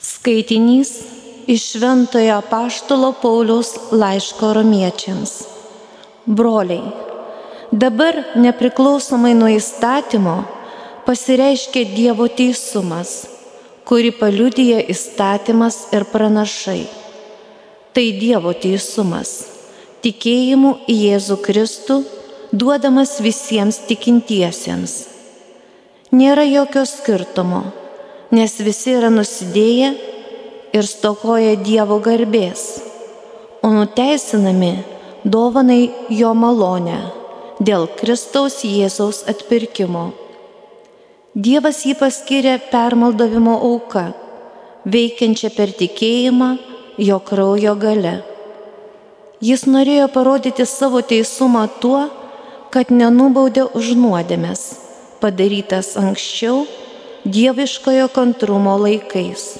Skaitinys iš Šventojo Paštalo Pauliaus laiško romiečiams. Broliai, dabar nepriklausomai nuo įstatymo pasireiškia Dievo teisumas, kurį paliudyja įstatymas ir pranašai. Tai Dievo teisumas, tikėjimu į Jėzų Kristų, duodamas visiems tikintiesiems. Nėra jokio skirtumo, nes visi yra nusidėję ir stokoja Dievo garbės, o nuteisinami dovanai jo malonę dėl Kristaus Jėzaus atpirkimo. Dievas jį paskiria permaldavimo auka, veikiančia per tikėjimą jo kraujo gale. Jis norėjo parodyti savo teisumą tuo, kad nenubaudė už nuodėmės, padarytas anksčiau dieviškojo kantrumo laikais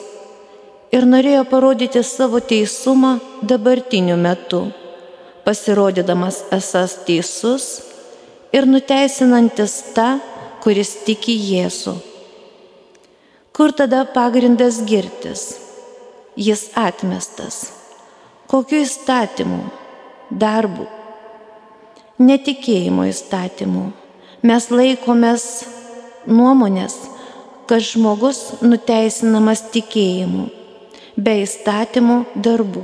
ir norėjo parodyti savo teisumą dabartiniu metu, pasirodydamas esas teisus ir nuteisinantis tą, kuris tiki Jėzų. Kur tada pagrindas girtis? Jis atmestas. Kokiu įstatymu? Darbu. Netikėjimo įstatymu. Mes laikomės nuomonės, kad žmogus nuteisinamas tikėjimu be įstatymų darbų.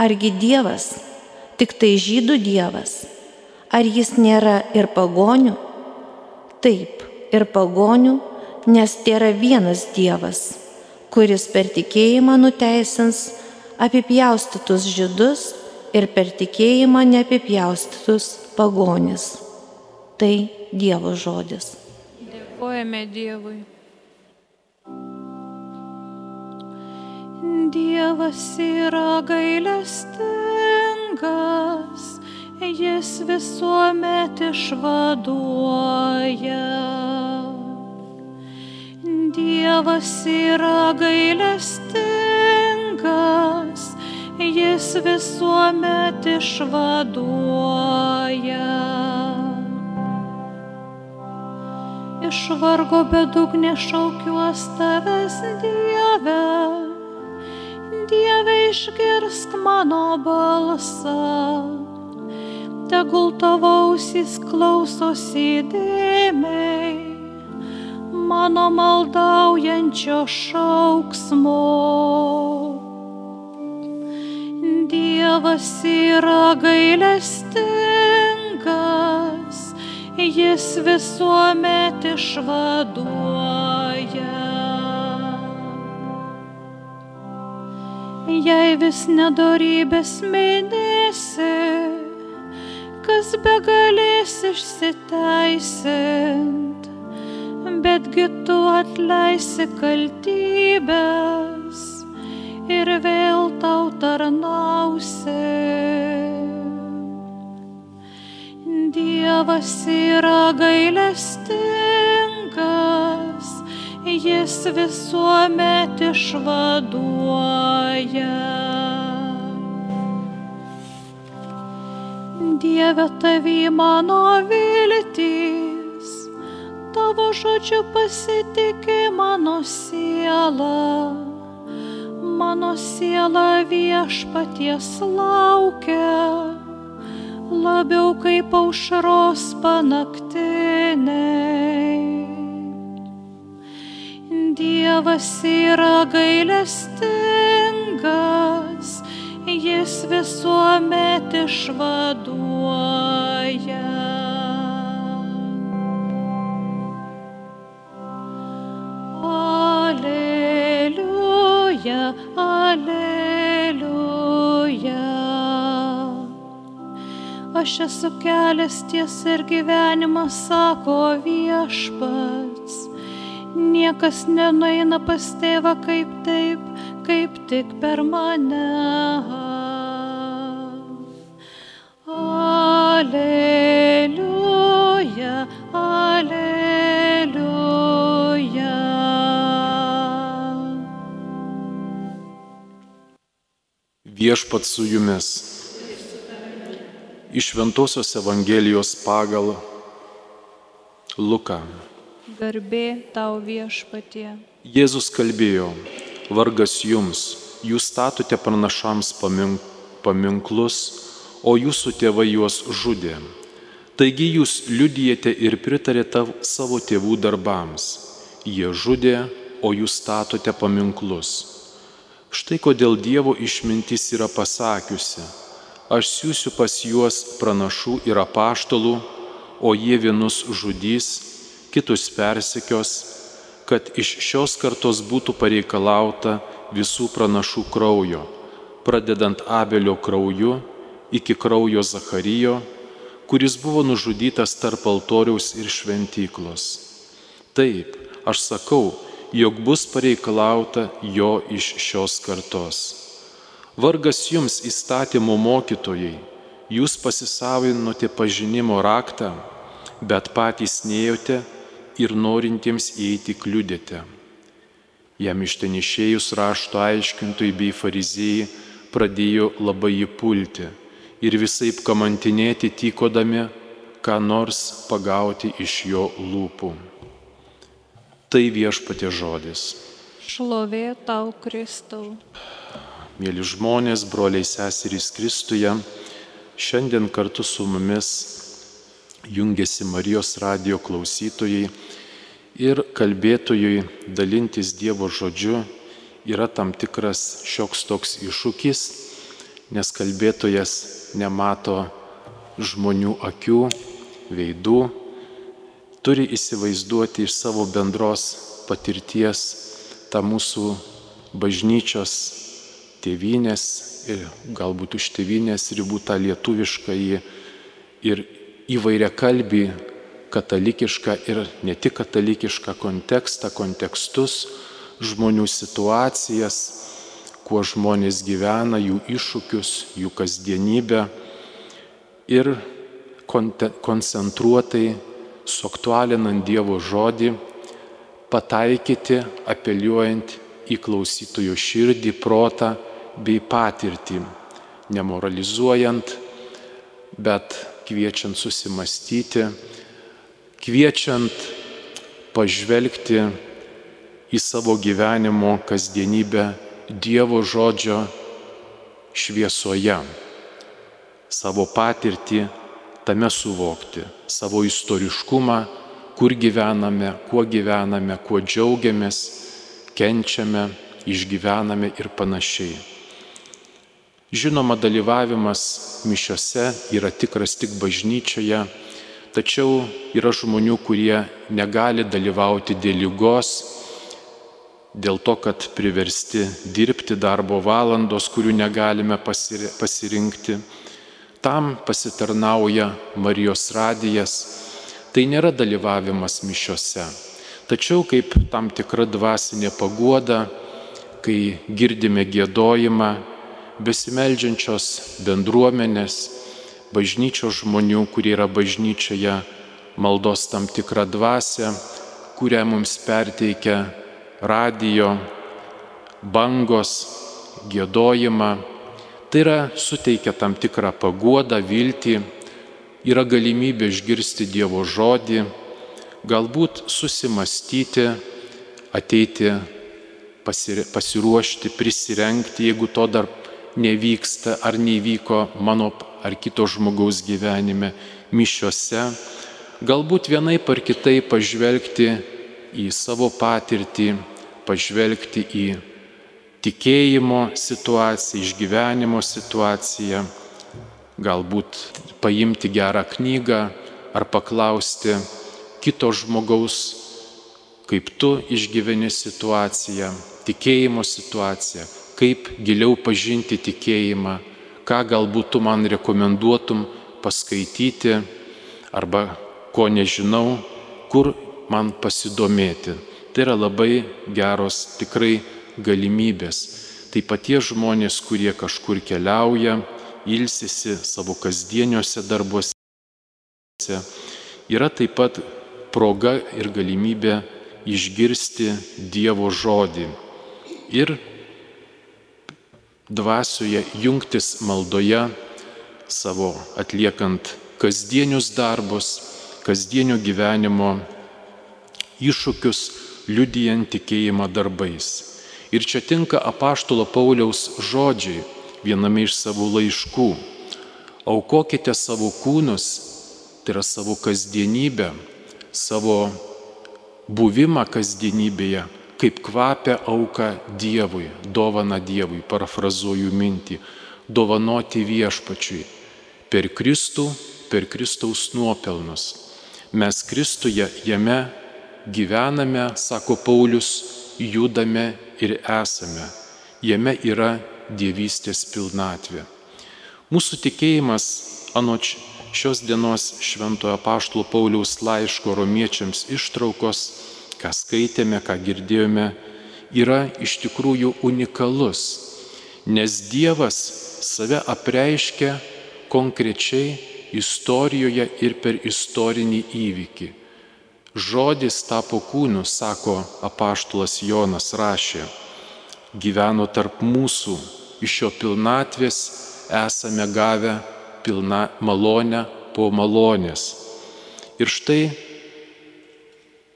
Argi Dievas tik tai žydų Dievas? Ar jis nėra ir pagonių? Taip, ir pagonių, nes tai yra vienas Dievas, kuris per tikėjimą nuteisins apipjaustytus žydus ir per tikėjimą neapipjaustytus pagonis. Tai Dievo žodis. Dėkojame Dievui. Dievas yra gailestingas, jis visuomet išvaduoja. Dievas yra gailestingas, jis visuomet išvaduoja. Iš vargo bedugnė šaukiuos tavęs Dieve. Dieve išgirsk mano balsą, tegul tavo ausys klausosi dėmiai, mano maldaujančio šauksmo. Dievas yra gailestingas, jis visuomet išvaduoja. Jei vis nedorybės minėsi, kas begalės išsiteisint, betgi tu atleisi kaltybės ir vėl tau tarnausi. Dievas yra gailestingas, jis visuomet išvaduoja. Dieve tavy mano viltys, tavo žodžiu pasitikė mano siela, mano siela viešpaties laukia, labiau kaip aušros panaktiniai. Dievas yra gailestingas, jis visuomet išvaduoja. Aleliuja, aleliuja. Aš esu kelias tiesa ir gyvenimas, sako viešpats niekas nenueina pas tėvą kaip taip, kaip tik per mane. Aleliuja, aleliuja. Viešpat su jumis. Iš Ventosios Evangelijos pagal Luką. Garbė tau viešpatie. Jėzus kalbėjo, vargas jums, jūs statote pranašams paminklus, o jūsų tėvai juos žudė. Taigi jūs liudijate ir pritarėte savo tėvų darbams. Jie žudė, o jūs statote paminklus. Štai kodėl Dievo išmintis yra pasakiusi, aš siūsiu pas juos pranašų ir apaštalų, o jie vienus žudys, kitus persekios, kad iš šios kartos būtų pareikalauta visų pranašų kraujo, pradedant Abelio krauju iki kraujo Zacharyjo, kuris buvo nužudytas tarp altoriaus ir šventyklos. Taip, aš sakau, jog bus pareikalauta jo iš šios kartos. Vargas jums įstatymo mokytojai, jūs pasisavinote pažinimo raktą, bet patys neėjote ir norintiems įeiti kliudėte. Jam iš ten išėjus rašto aiškintojai bei fariziejai pradėjo labai jį pulti ir visai kamantinėti tykodami, ką nors pagauti iš jo lūpų. Tai viešpatė žodis. Šlovė tau, Kristau. Mėly žmonės, broliai seserys Kristuje, šiandien kartu su mumis jungiasi Marijos radio klausytojai ir kalbėtojui dalintis Dievo žodžiu yra tam tikras šioks toks iššūkis, nes kalbėtojas nemato žmonių akių, veidų, turi įsivaizduoti iš savo bendros patirties tą mūsų bažnyčios tėvynės ir galbūt už tėvynės ribų tą lietuvišką ir įvairia kalbį katalikišką ir ne tik katalikišką kontekstą, kontekstus, žmonių situacijas, kuo žmonės gyvena, jų iššūkius, jų kasdienybę ir koncentruotai, suaktualinant Dievo žodį, pataikyti, apeliuojant į klausytojo širdį, protą bei patirtį, nemoralizuojant, bet kviečiant susimastyti, kviečiant pažvelgti į savo gyvenimo kasdienybę Dievo žodžio šviesoje, savo patirtį tame suvokti, savo istoriškumą, kur gyvename, kuo gyvename, kuo džiaugiamės, kenčiame, išgyvename ir panašiai. Žinoma, dalyvavimas mišiose yra tikras tik bažnyčioje, tačiau yra žmonių, kurie negali dalyvauti dėl lygos, dėl to, kad priversti dirbti darbo valandos, kurių negalime pasirinkti. Tam pasitarnauja Marijos radijas. Tai nėra dalyvavimas mišiose. Tačiau kaip tam tikra dvasinė paguoda, kai girdime gėdojimą, besimeldžiančios bendruomenės, bažnyčios žmonių, kurie yra bažnyčioje, maldos tam tikrą dvasę, kurią mums perteikia radijo, bangos, gėdojimą. Tai yra suteikia tam tikrą paguodą, viltį, yra galimybė išgirsti Dievo žodį, galbūt susimastyti, ateiti pasiruošti, prisirenkti, jeigu to dar nevyksta ar nevyko mano ar kito žmogaus gyvenime mišiuose, galbūt vienai par kitai pažvelgti į savo patirtį, pažvelgti į tikėjimo situaciją, išgyvenimo situaciją, galbūt paimti gerą knygą ar paklausti kito žmogaus, kaip tu išgyveni situaciją, tikėjimo situaciją, kaip giliau pažinti tikėjimą, ką galbūt tu man rekomenduotum paskaityti arba ko nežinau, kur man pasidomėti. Tai yra labai geros tikrai galimybės. Tai patie žmonės, kurie kažkur keliauja, ilsisi savo kasdieniuose darbuose, yra taip pat proga ir galimybė išgirsti Dievo žodį ir dvasioje jungtis maldoje, savo atliekant kasdienius darbus, kasdienio gyvenimo iššūkius, liudijant tikėjimą darbais. Ir čia tinka apaštalo Pauliaus žodžiai viename iš savo laiškų. Aukokite savo kūnus, tai yra savo kasdienybę, savo buvimą kasdienybėje, kaip kvapia auka Dievui, dovana Dievui, parafrazuoju mintį, dovanoti viešpačiui per Kristų, per Kristaus nuopelnus. Mes Kristuje jame gyvename, sako Paulius, judame ir esame. Jame yra dievystės pilnatvė. Mūsų tikėjimas anot šios dienos Šventojo Paštlo Pauliaus laiško romiečiams ištraukos, ką skaitėme, ką girdėjome, yra iš tikrųjų unikalus, nes Dievas save apreiškia konkrečiai istorijoje ir per istorinį įvykį. Žodis tapo kūnu, sako apaštulas Jonas rašė, gyveno tarp mūsų, iš jo pilnatvės esame gavę pilna malonę po malonės. Ir štai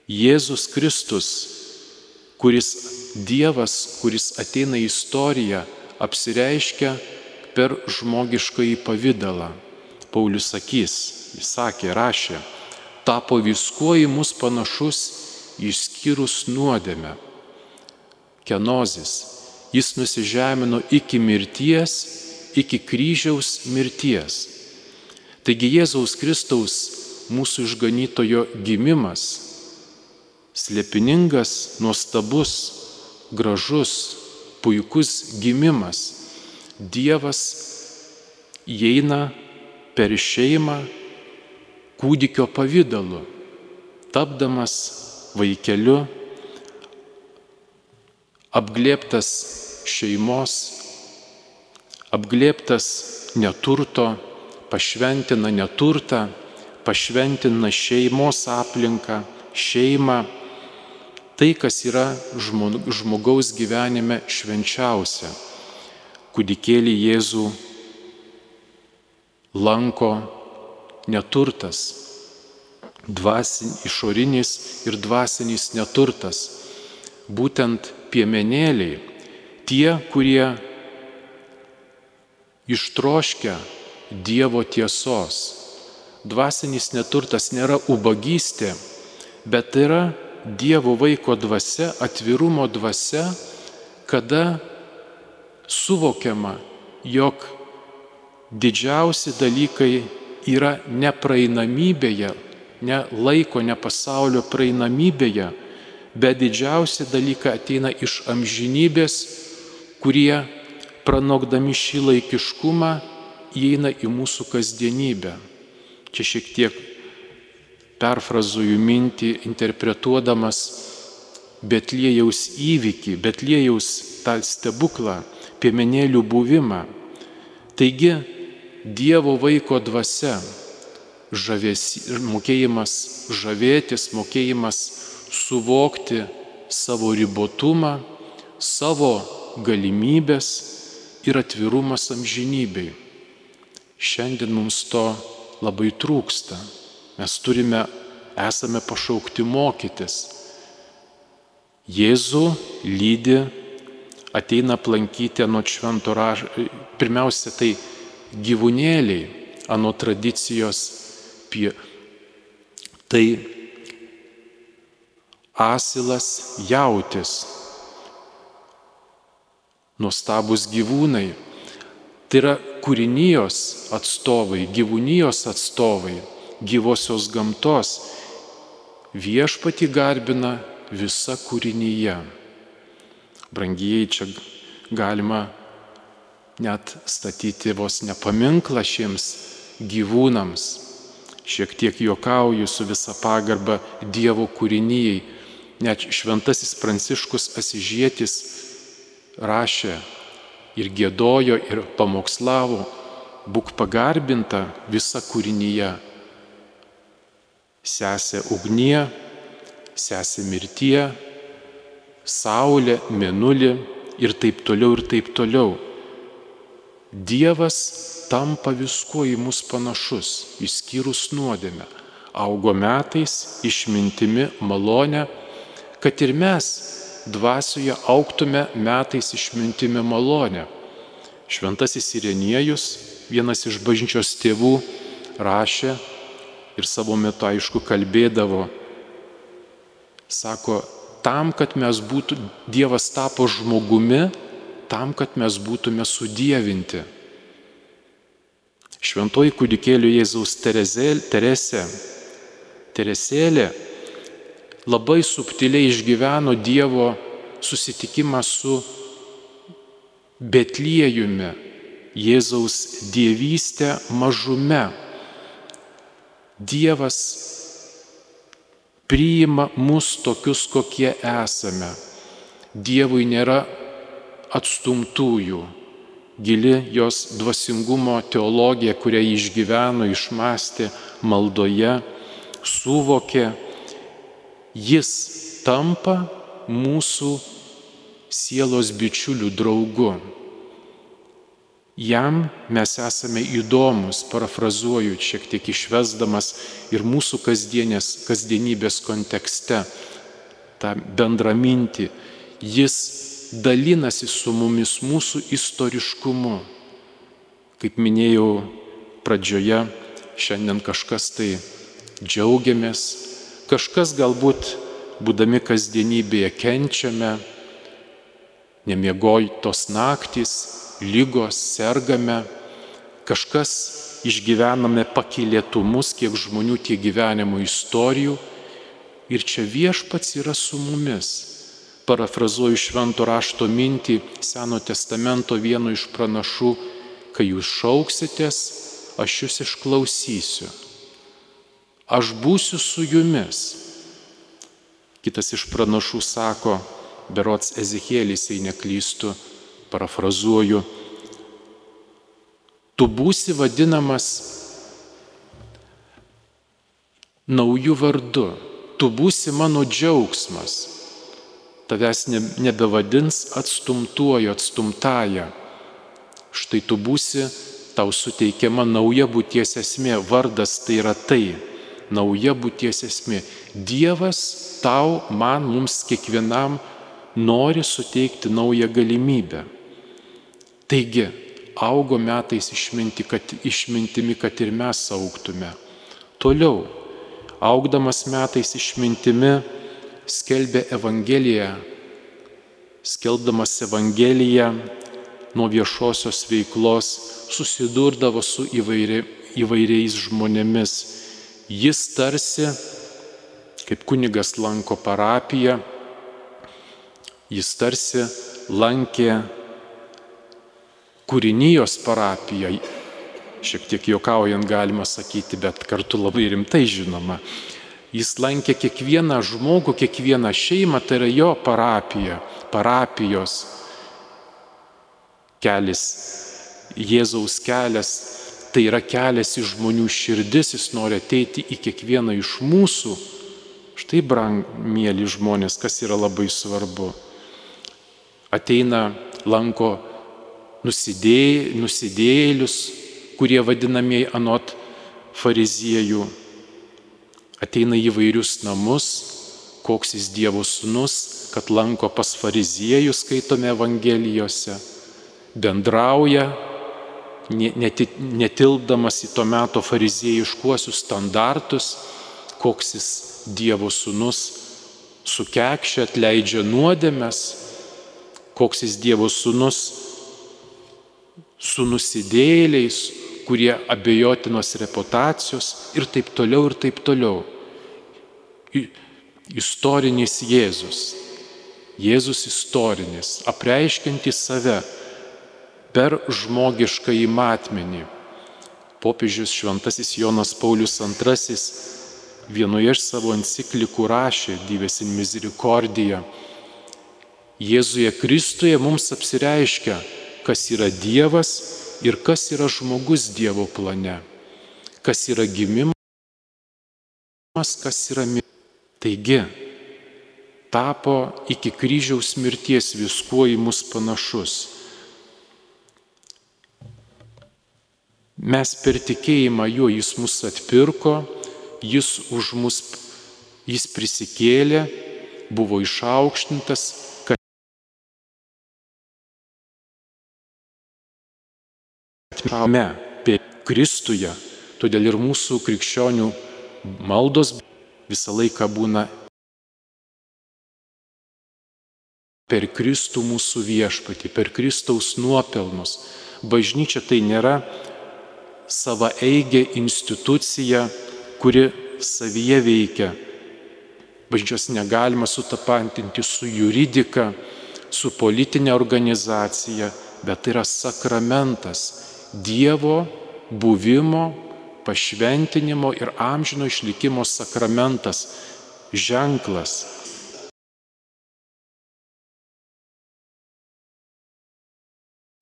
Jėzus Kristus, kuris Dievas, kuris ateina į istoriją, apsireiškia per žmogiškąjį pavydalą. Paulius sakys, jis sakė, rašė, tapo viskuo į mus panašus išskyrus nuodėmę. Kenozis, jis nusižemino iki mirties, iki kryžiaus mirties. Taigi Jėzaus Kristaus mūsų išganytojo gimimas, slėpiningas, nuostabus, gražus, puikus gimimas, Dievas įeina per šeimą kūdikio pavydalu, tapdamas vaikeliu, apglėptas šeimos, apglėptas neturto, pašventina neturtą, pašventina šeimos aplinką, šeimą, tai, kas yra žmogaus gyvenime švenčiausia. Kūdikėlį Jėzų lanko neturtas, dvasin, išorinis ir dvasinis neturtas. Būtent piemenėliai, tie, kurie ištroškia Dievo tiesos. Dvasinis neturtas nėra ubagystė, bet yra Dievo vaiko dvasia, atvirumo dvasia, kada suvokiama, jog didžiausi dalykai yra nepraeinamybėje, ne laiko, ne pasaulio praeinamybėje, bet didžiausi dalykai ateina iš amžinybės, kurie pranokdami šį laikiškumą įeina į mūsų kasdienybę. Čia šiek tiek perfrazuoju mintį, interpretuodamas Betlėjaus įvykį, Betlėjaus tą stebuklą, piemenėlių buvimą. Taigi, Dievo vaiko dvasia, žavėsi, mokėjimas žavėtis, mokėjimas suvokti savo ribotumą, savo galimybės ir atvirumas amžinybei. Šiandien mums to labai trūksta. Mes turime, esame pašaukti mokytis. Jėzų lydi, ateina aplankyti nuo švento rašto, pirmiausia tai gyvūnėliai, anu tradicijos, pie, tai asilas jautis, nuostabus gyvūnai, tai yra kūrinijos atstovai, gyvūnijos atstovai gyvosios gamtos, viešpati garbina visa kūrinyje. Brangieji, čia galima net statyti vos nepaminklą šiems gyvūnams. Šiek tiek juokauju su visa pagarba Dievo kūrinyjei. Net šventasis Pranciškus Asižėtis rašė ir gėdojo ir pamokslavo, būk pagarbinta visa kūrinyje sesė ugnie, sesė mirtie, saulė, menulį ir taip toliau ir taip toliau. Dievas tampa viskuo į mus panašus, išskyrus nuodėmę, augo metais, išmintimi, malonę, kad ir mes dvasioje auktume metais išmintimi malonę. Šventasis Ireniejus, vienas iš bažnyčios tėvų, rašė ir savo metu aišku kalbėdavo, sako, tam, kad mes būtų, Dievas tapo žmogumi, tam, kad mes būtume sudėvinti. Šventoji kūdikėlių Jėzaus Teresė, Teresėlė labai subtiliai išgyveno Dievo susitikimą su Betliejumi, Jėzaus dievystę mažume. Dievas priima mus tokius, kokie esame. Dievui nėra atstumtųjų. Gili jos dvasingumo teologija, kurią išgyveno, išmastė maldoje, suvokė, jis tampa mūsų sielos bičiulių draugu. Jam mes esame įdomus, parafrazuoju, šiek tiek išvesdamas ir mūsų kasdienybės kontekste tą bendrą mintį. Jis dalinasi su mumis mūsų istoriškumu. Kaip minėjau pradžioje, šiandien kažkas tai džiaugiamės, kažkas galbūt būdami kasdienybėje kenčiame, nemiegojtos naktys, lygos, sergame, kažkas išgyvename pakilėtumus, kiek žmonių, tiek gyvenimo istorijų. Ir čia viešpats yra su mumis. Parafrazuoju švento rašto mintį Seno testamento vieno iš pranašų, kai jūs šauksitės, aš jūs išklausysiu. Aš būsiu su jumis. Kitas iš pranašų sako, berots Ezekėlis, jei neklystu, parafrazuoju, tu būsi vadinamas naujų vardu, tu būsi mano džiaugsmas, tavęs nebevadins atstumtuoju, atstumtąją. Štai tu būsi, tau suteikiama nauja būties esmė, vardas tai yra tai, nauja būties esmė. Dievas tau, man, mums kiekvienam nori suteikti naują galimybę. Taigi, augo metais išminti, kad, išmintimi, kad ir mes auktume. Toliau, augdamas metais išmintimi, skelbė Evangeliją, skelbdamas Evangeliją nuo viešosios veiklos susidurdavo su įvairi, įvairiais žmonėmis. Jis tarsi, kaip kunigas lanko parapiją, Jis tarsi lankė kūrinijos parapiją, šiek tiek juokaujant galima sakyti, bet kartu labai rimtai žinoma. Jis lankė kiekvieną žmogų, kiekvieną šeimą, tai yra jo parapija, parapijos kelias, Jėzaus kelias, tai yra kelias į žmonių širdis, jis nori ateiti į kiekvieną iš mūsų. Štai, brang, mėly žmonės, kas yra labai svarbu ateina, lanko nusidėj, nusidėlius, kurie vadinamieji anot fariziejų, ateina į vairius namus, koks jis Dievo sūnus, kad lanko pas fariziejus, skaitome Evangelijose, bendrauja, netildamas į to meto fariziejiškuosius standartus, koks jis Dievo sūnus, sukekšia, atleidžia nuodėmes, koks jis Dievo sūnus, su nusidėliais, kurie abejotinos reputacijos ir taip toliau ir taip toliau. Istorinis Jėzus. Jėzus istorinis, apreiškinti save per žmogišką įmatmenį. Popiežius Šventasis Jonas Paulius II vienoje iš savo enciklikų rašė Dives in Misericordija Jėzuje Kristuje mums apsireiškia, kas yra Dievas ir kas yra žmogus Dievo plane, kas yra gimimas, kas yra mirtis. Taigi, tapo iki kryžiaus mirties viskuo į mus panašus. Mes per tikėjimą juo jis mus atpirko, jis už mus, jis prisikėlė, buvo išaukštintas, Tame, apie Kristuje. Todėl ir mūsų krikščionių maldos visą laiką būna per Kristų mūsų viešpatį, per Kristaus nuopelnus. Bažnyčia tai nėra savaeigė institucija, kuri savyje veikia. Bažnyčios negalima sutapantinti su juridika, su politinė organizacija, bet tai yra sakramentas Dievo buvimo, pašventinimo ir amžino išlikimo sakramentas, ženklas.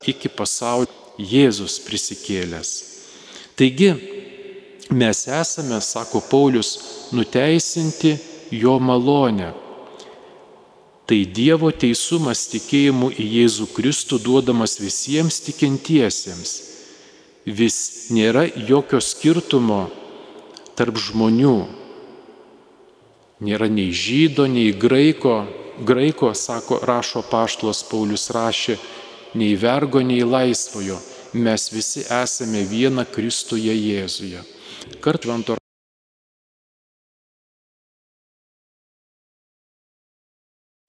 Iki pasaulio Jėzus prisikėlęs. Taigi, mes esame, sako Paulius, nuteisinti jo malonę. Tai Dievo teisumas tikėjimu į Jėzų Kristų duodamas visiems tikintiesiems. Vis nėra jokio skirtumo tarp žmonių. Nėra nei žydo, nei graiko. Graiko, sako, rašo paštlos Paulius rašė, nei vergo, nei laisvojo. Mes visi esame viena Kristuje Jėzuje. Kartvanto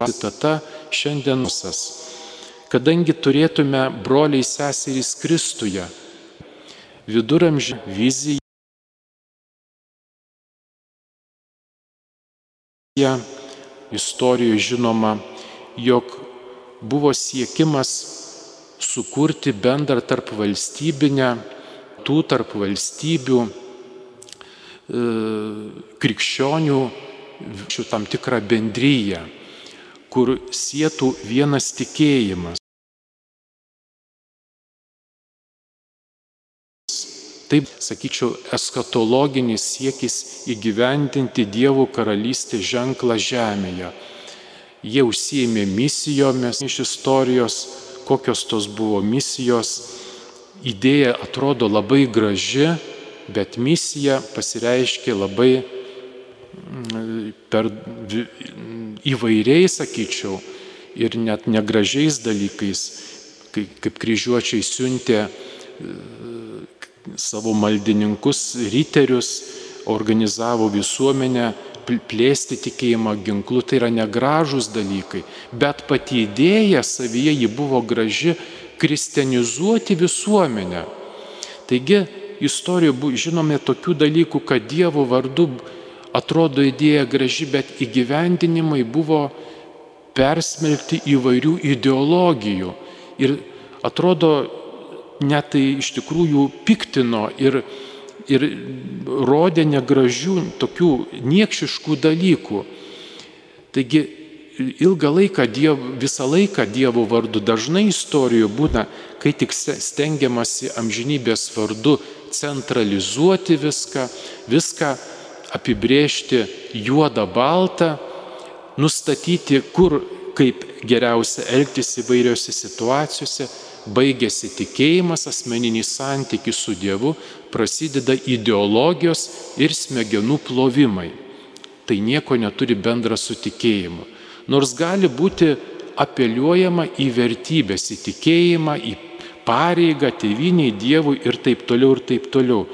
citata šiandienosas. Kadangi turėtume broliai seserys Kristuje, viduramžį viziją, istorijoje žinoma, jog buvo siekimas sukurti bendrą tarp valstybinę, tų tarp valstybių e, krikščionių tam tikrą bendryją kur sėtų vienas tikėjimas. Taip, sakyčiau, eskatologinis siekis įgyvendinti Dievo karalystės ženklą žemėje. Jie užsijėmė misijomis iš istorijos, kokios tos buvo misijos. Idėja atrodo labai graži, bet misija pasireiškė labai per įvairiai, sakyčiau, ir net negražiais dalykais, kaip, kryžiuočiai siuntė savo maldininkus, riterius, organizavo visuomenę, plėsti tikėjimą ginklu, tai yra negražus dalykai, bet pati idėja savyje ji buvo graži kristianizuoti visuomenę. Taigi istorijoje žinome tokių dalykų, kad Dievo vardu atrodo idėja graži, bet įgyvendinimai buvo persmelkti įvairių ideologijų. Ir atrodo, net tai iš tikrųjų piktino ir, ir rodė negražių, tokių niekšiškų dalykų. Taigi ilgą laiką, diev, visą laiką Dievo vardu dažnai istorijoje būna, kai tik stengiamasi amžinybės vardu centralizuoti viską, viską apibrėžti juodą baltą, nustatyti, kur kaip geriausia elgtis įvairiose situacijose, baigėsi tikėjimas, asmeninis santykis su Dievu, prasideda ideologijos ir smegenų plovimai. Tai nieko neturi bendra su tikėjimu. Nors gali būti apeliuojama į vertybės, į tikėjimą, į pareigą, tėviniai, Dievui ir taip toliau ir taip toliau.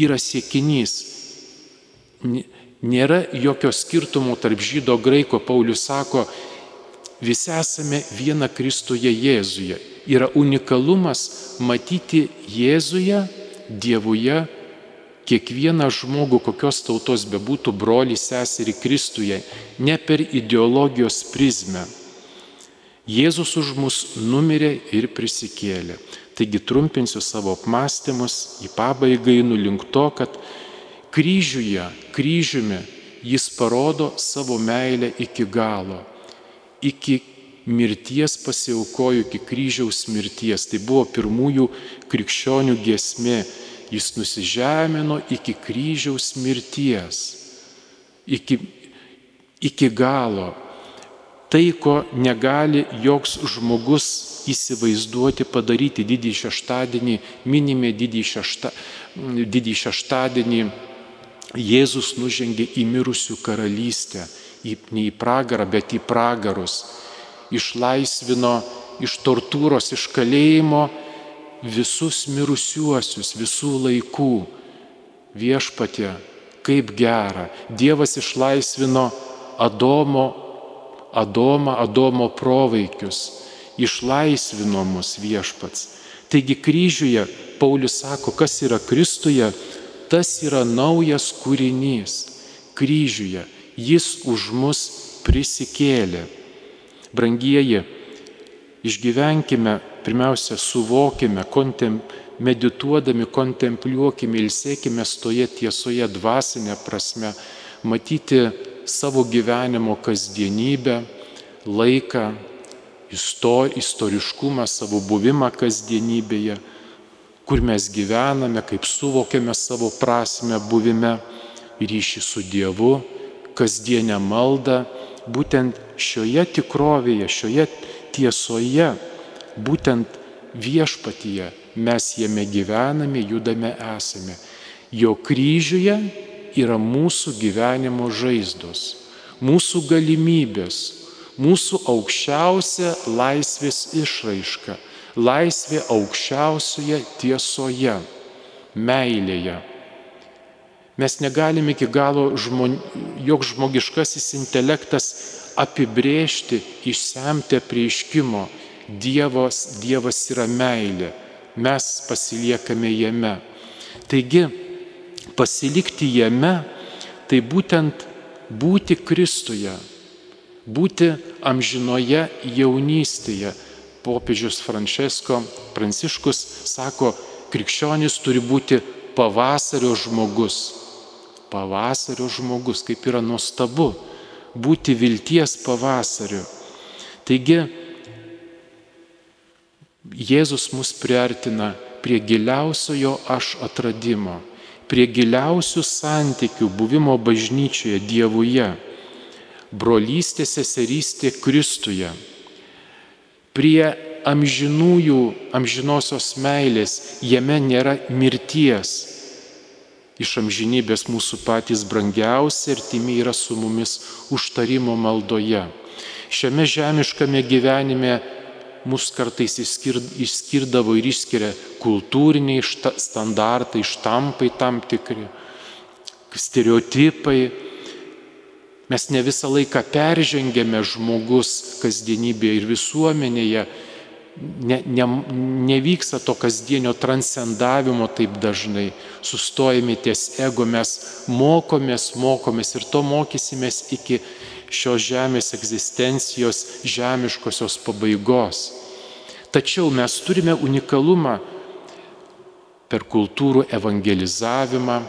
Yra siekinys Nėra jokio skirtumo tarp žydo graiko. Paulius sako, visi esame viena Kristuje Jėzuje. Yra unikalumas matyti Jėzuje, Dievuje, kiekvieną žmogų, kokios tautos bebūtų, broli, seserį Kristuje, ne per ideologijos prizmę. Jėzus už mus numirė ir prisikėlė. Taigi trumpinsiu savo apmąstymus, į pabaigą einu link to, kad kryžiuje, kryžiumi jis parodo savo meilę iki galo, iki mirties pasiaukojo, iki kryžiaus mirties. Tai buvo pirmųjų krikščionių gesmė. Jis nusižemino iki kryžiaus mirties, iki, iki galo. Tai, ko negali joks žmogus įsivaizduoti padaryti didį šeštadienį, minime didį, šešta, didį šeštadienį Jėzus nužengė į mirusių karalystę, į, ne į pragarą, bet į pragarus, išlaisvino iš tortūros, iš kalėjimo visus mirusiuosius visų laikų. Viešpatė, kaip gera, Dievas išlaisvino Adomo, Adomą, Adomo proveikius, išlaisvino mus viešpats. Taigi kryžiuje Paulius sako, kas yra Kristuje, tas yra naujas kūrinys. Kryžiuje jis už mus prisikėlė. Brangieji, išgyvenkime, pirmiausia, suvokime, kontem, medituodami, kontempliuokime, ilsėkime stoje tiesoje dvasinė prasme, matyti savo gyvenimo kasdienybę, laiką, istoriškumą, savo buvimą kasdienybėje, kur mes gyvename, kaip suvokiame savo prasme buvime, ryšį su Dievu, kasdienę maldą, būtent šioje tikrovėje, šioje tiesoje, būtent viešpatyje mes jame gyvename, judame, esame. Jo kryžiuje yra mūsų gyvenimo žaizdos, mūsų galimybės, mūsų aukščiausia laisvės išraiška, laisvė aukščiausioje tiesoje, meilėje. Mes negalime iki galo, žmon, jog žmogiškasis intelektas apibrėžti, išsemti apreiškimo. Dievas, Dievas yra meilė, mes pasiliekame jame. Taigi, pasilikti jame, tai būtent būti Kristuje, būti amžinoje jaunystėje. Popiežius Francesko Pranciškus sako, krikščionis turi būti pavasario žmogus. Pavasario žmogus, kaip yra nuostabu būti vilties pavasariu. Taigi, Jėzus mus priartina prie giliausiojo aš atradimo, prie giliausių santykių buvimo bažnyčioje Dievuje, brolystė seserystė Kristuje, prie amžinųjų, amžinosios meilės, jame nėra mirties. Iš amžinybės mūsų patys brangiausi ir timi yra su mumis užtarimo maldoje. Šiame žemiškame gyvenime mus kartais išskirdavo ir išskiria kultūriniai standartai, štampai tam tikri, stereotipai. Mes ne visą laiką peržengėme žmogus kasdienybėje ir visuomenėje, ne, ne, nevyksta to kasdienio transcendavimo taip dažnai. Sustojame ties ego, mes mokomės, mokomės ir to mokysimės iki šios žemės egzistencijos žemiškosios pabaigos. Tačiau mes turime unikalumą per kultūrų evangelizavimą,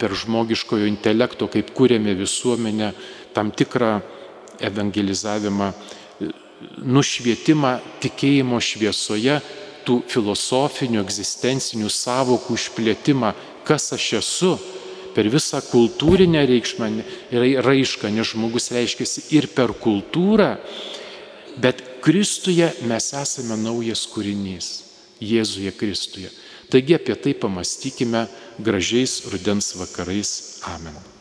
per žmogiškojo intelekto, kaip kūrėme visuomenę, tam tikrą evangelizavimą nušvietimą tikėjimo šviesoje, tų filosofinių, egzistencinių savokų išplėtimą, kas aš esu, per visą kultūrinę reikšmę raišką, nes žmogus reiškiasi ir per kultūrą, bet Kristuje mes esame naujas kūrinys, Jėzuje Kristuje. Taigi apie tai pamastykime gražiais rudens vakarais. Amen.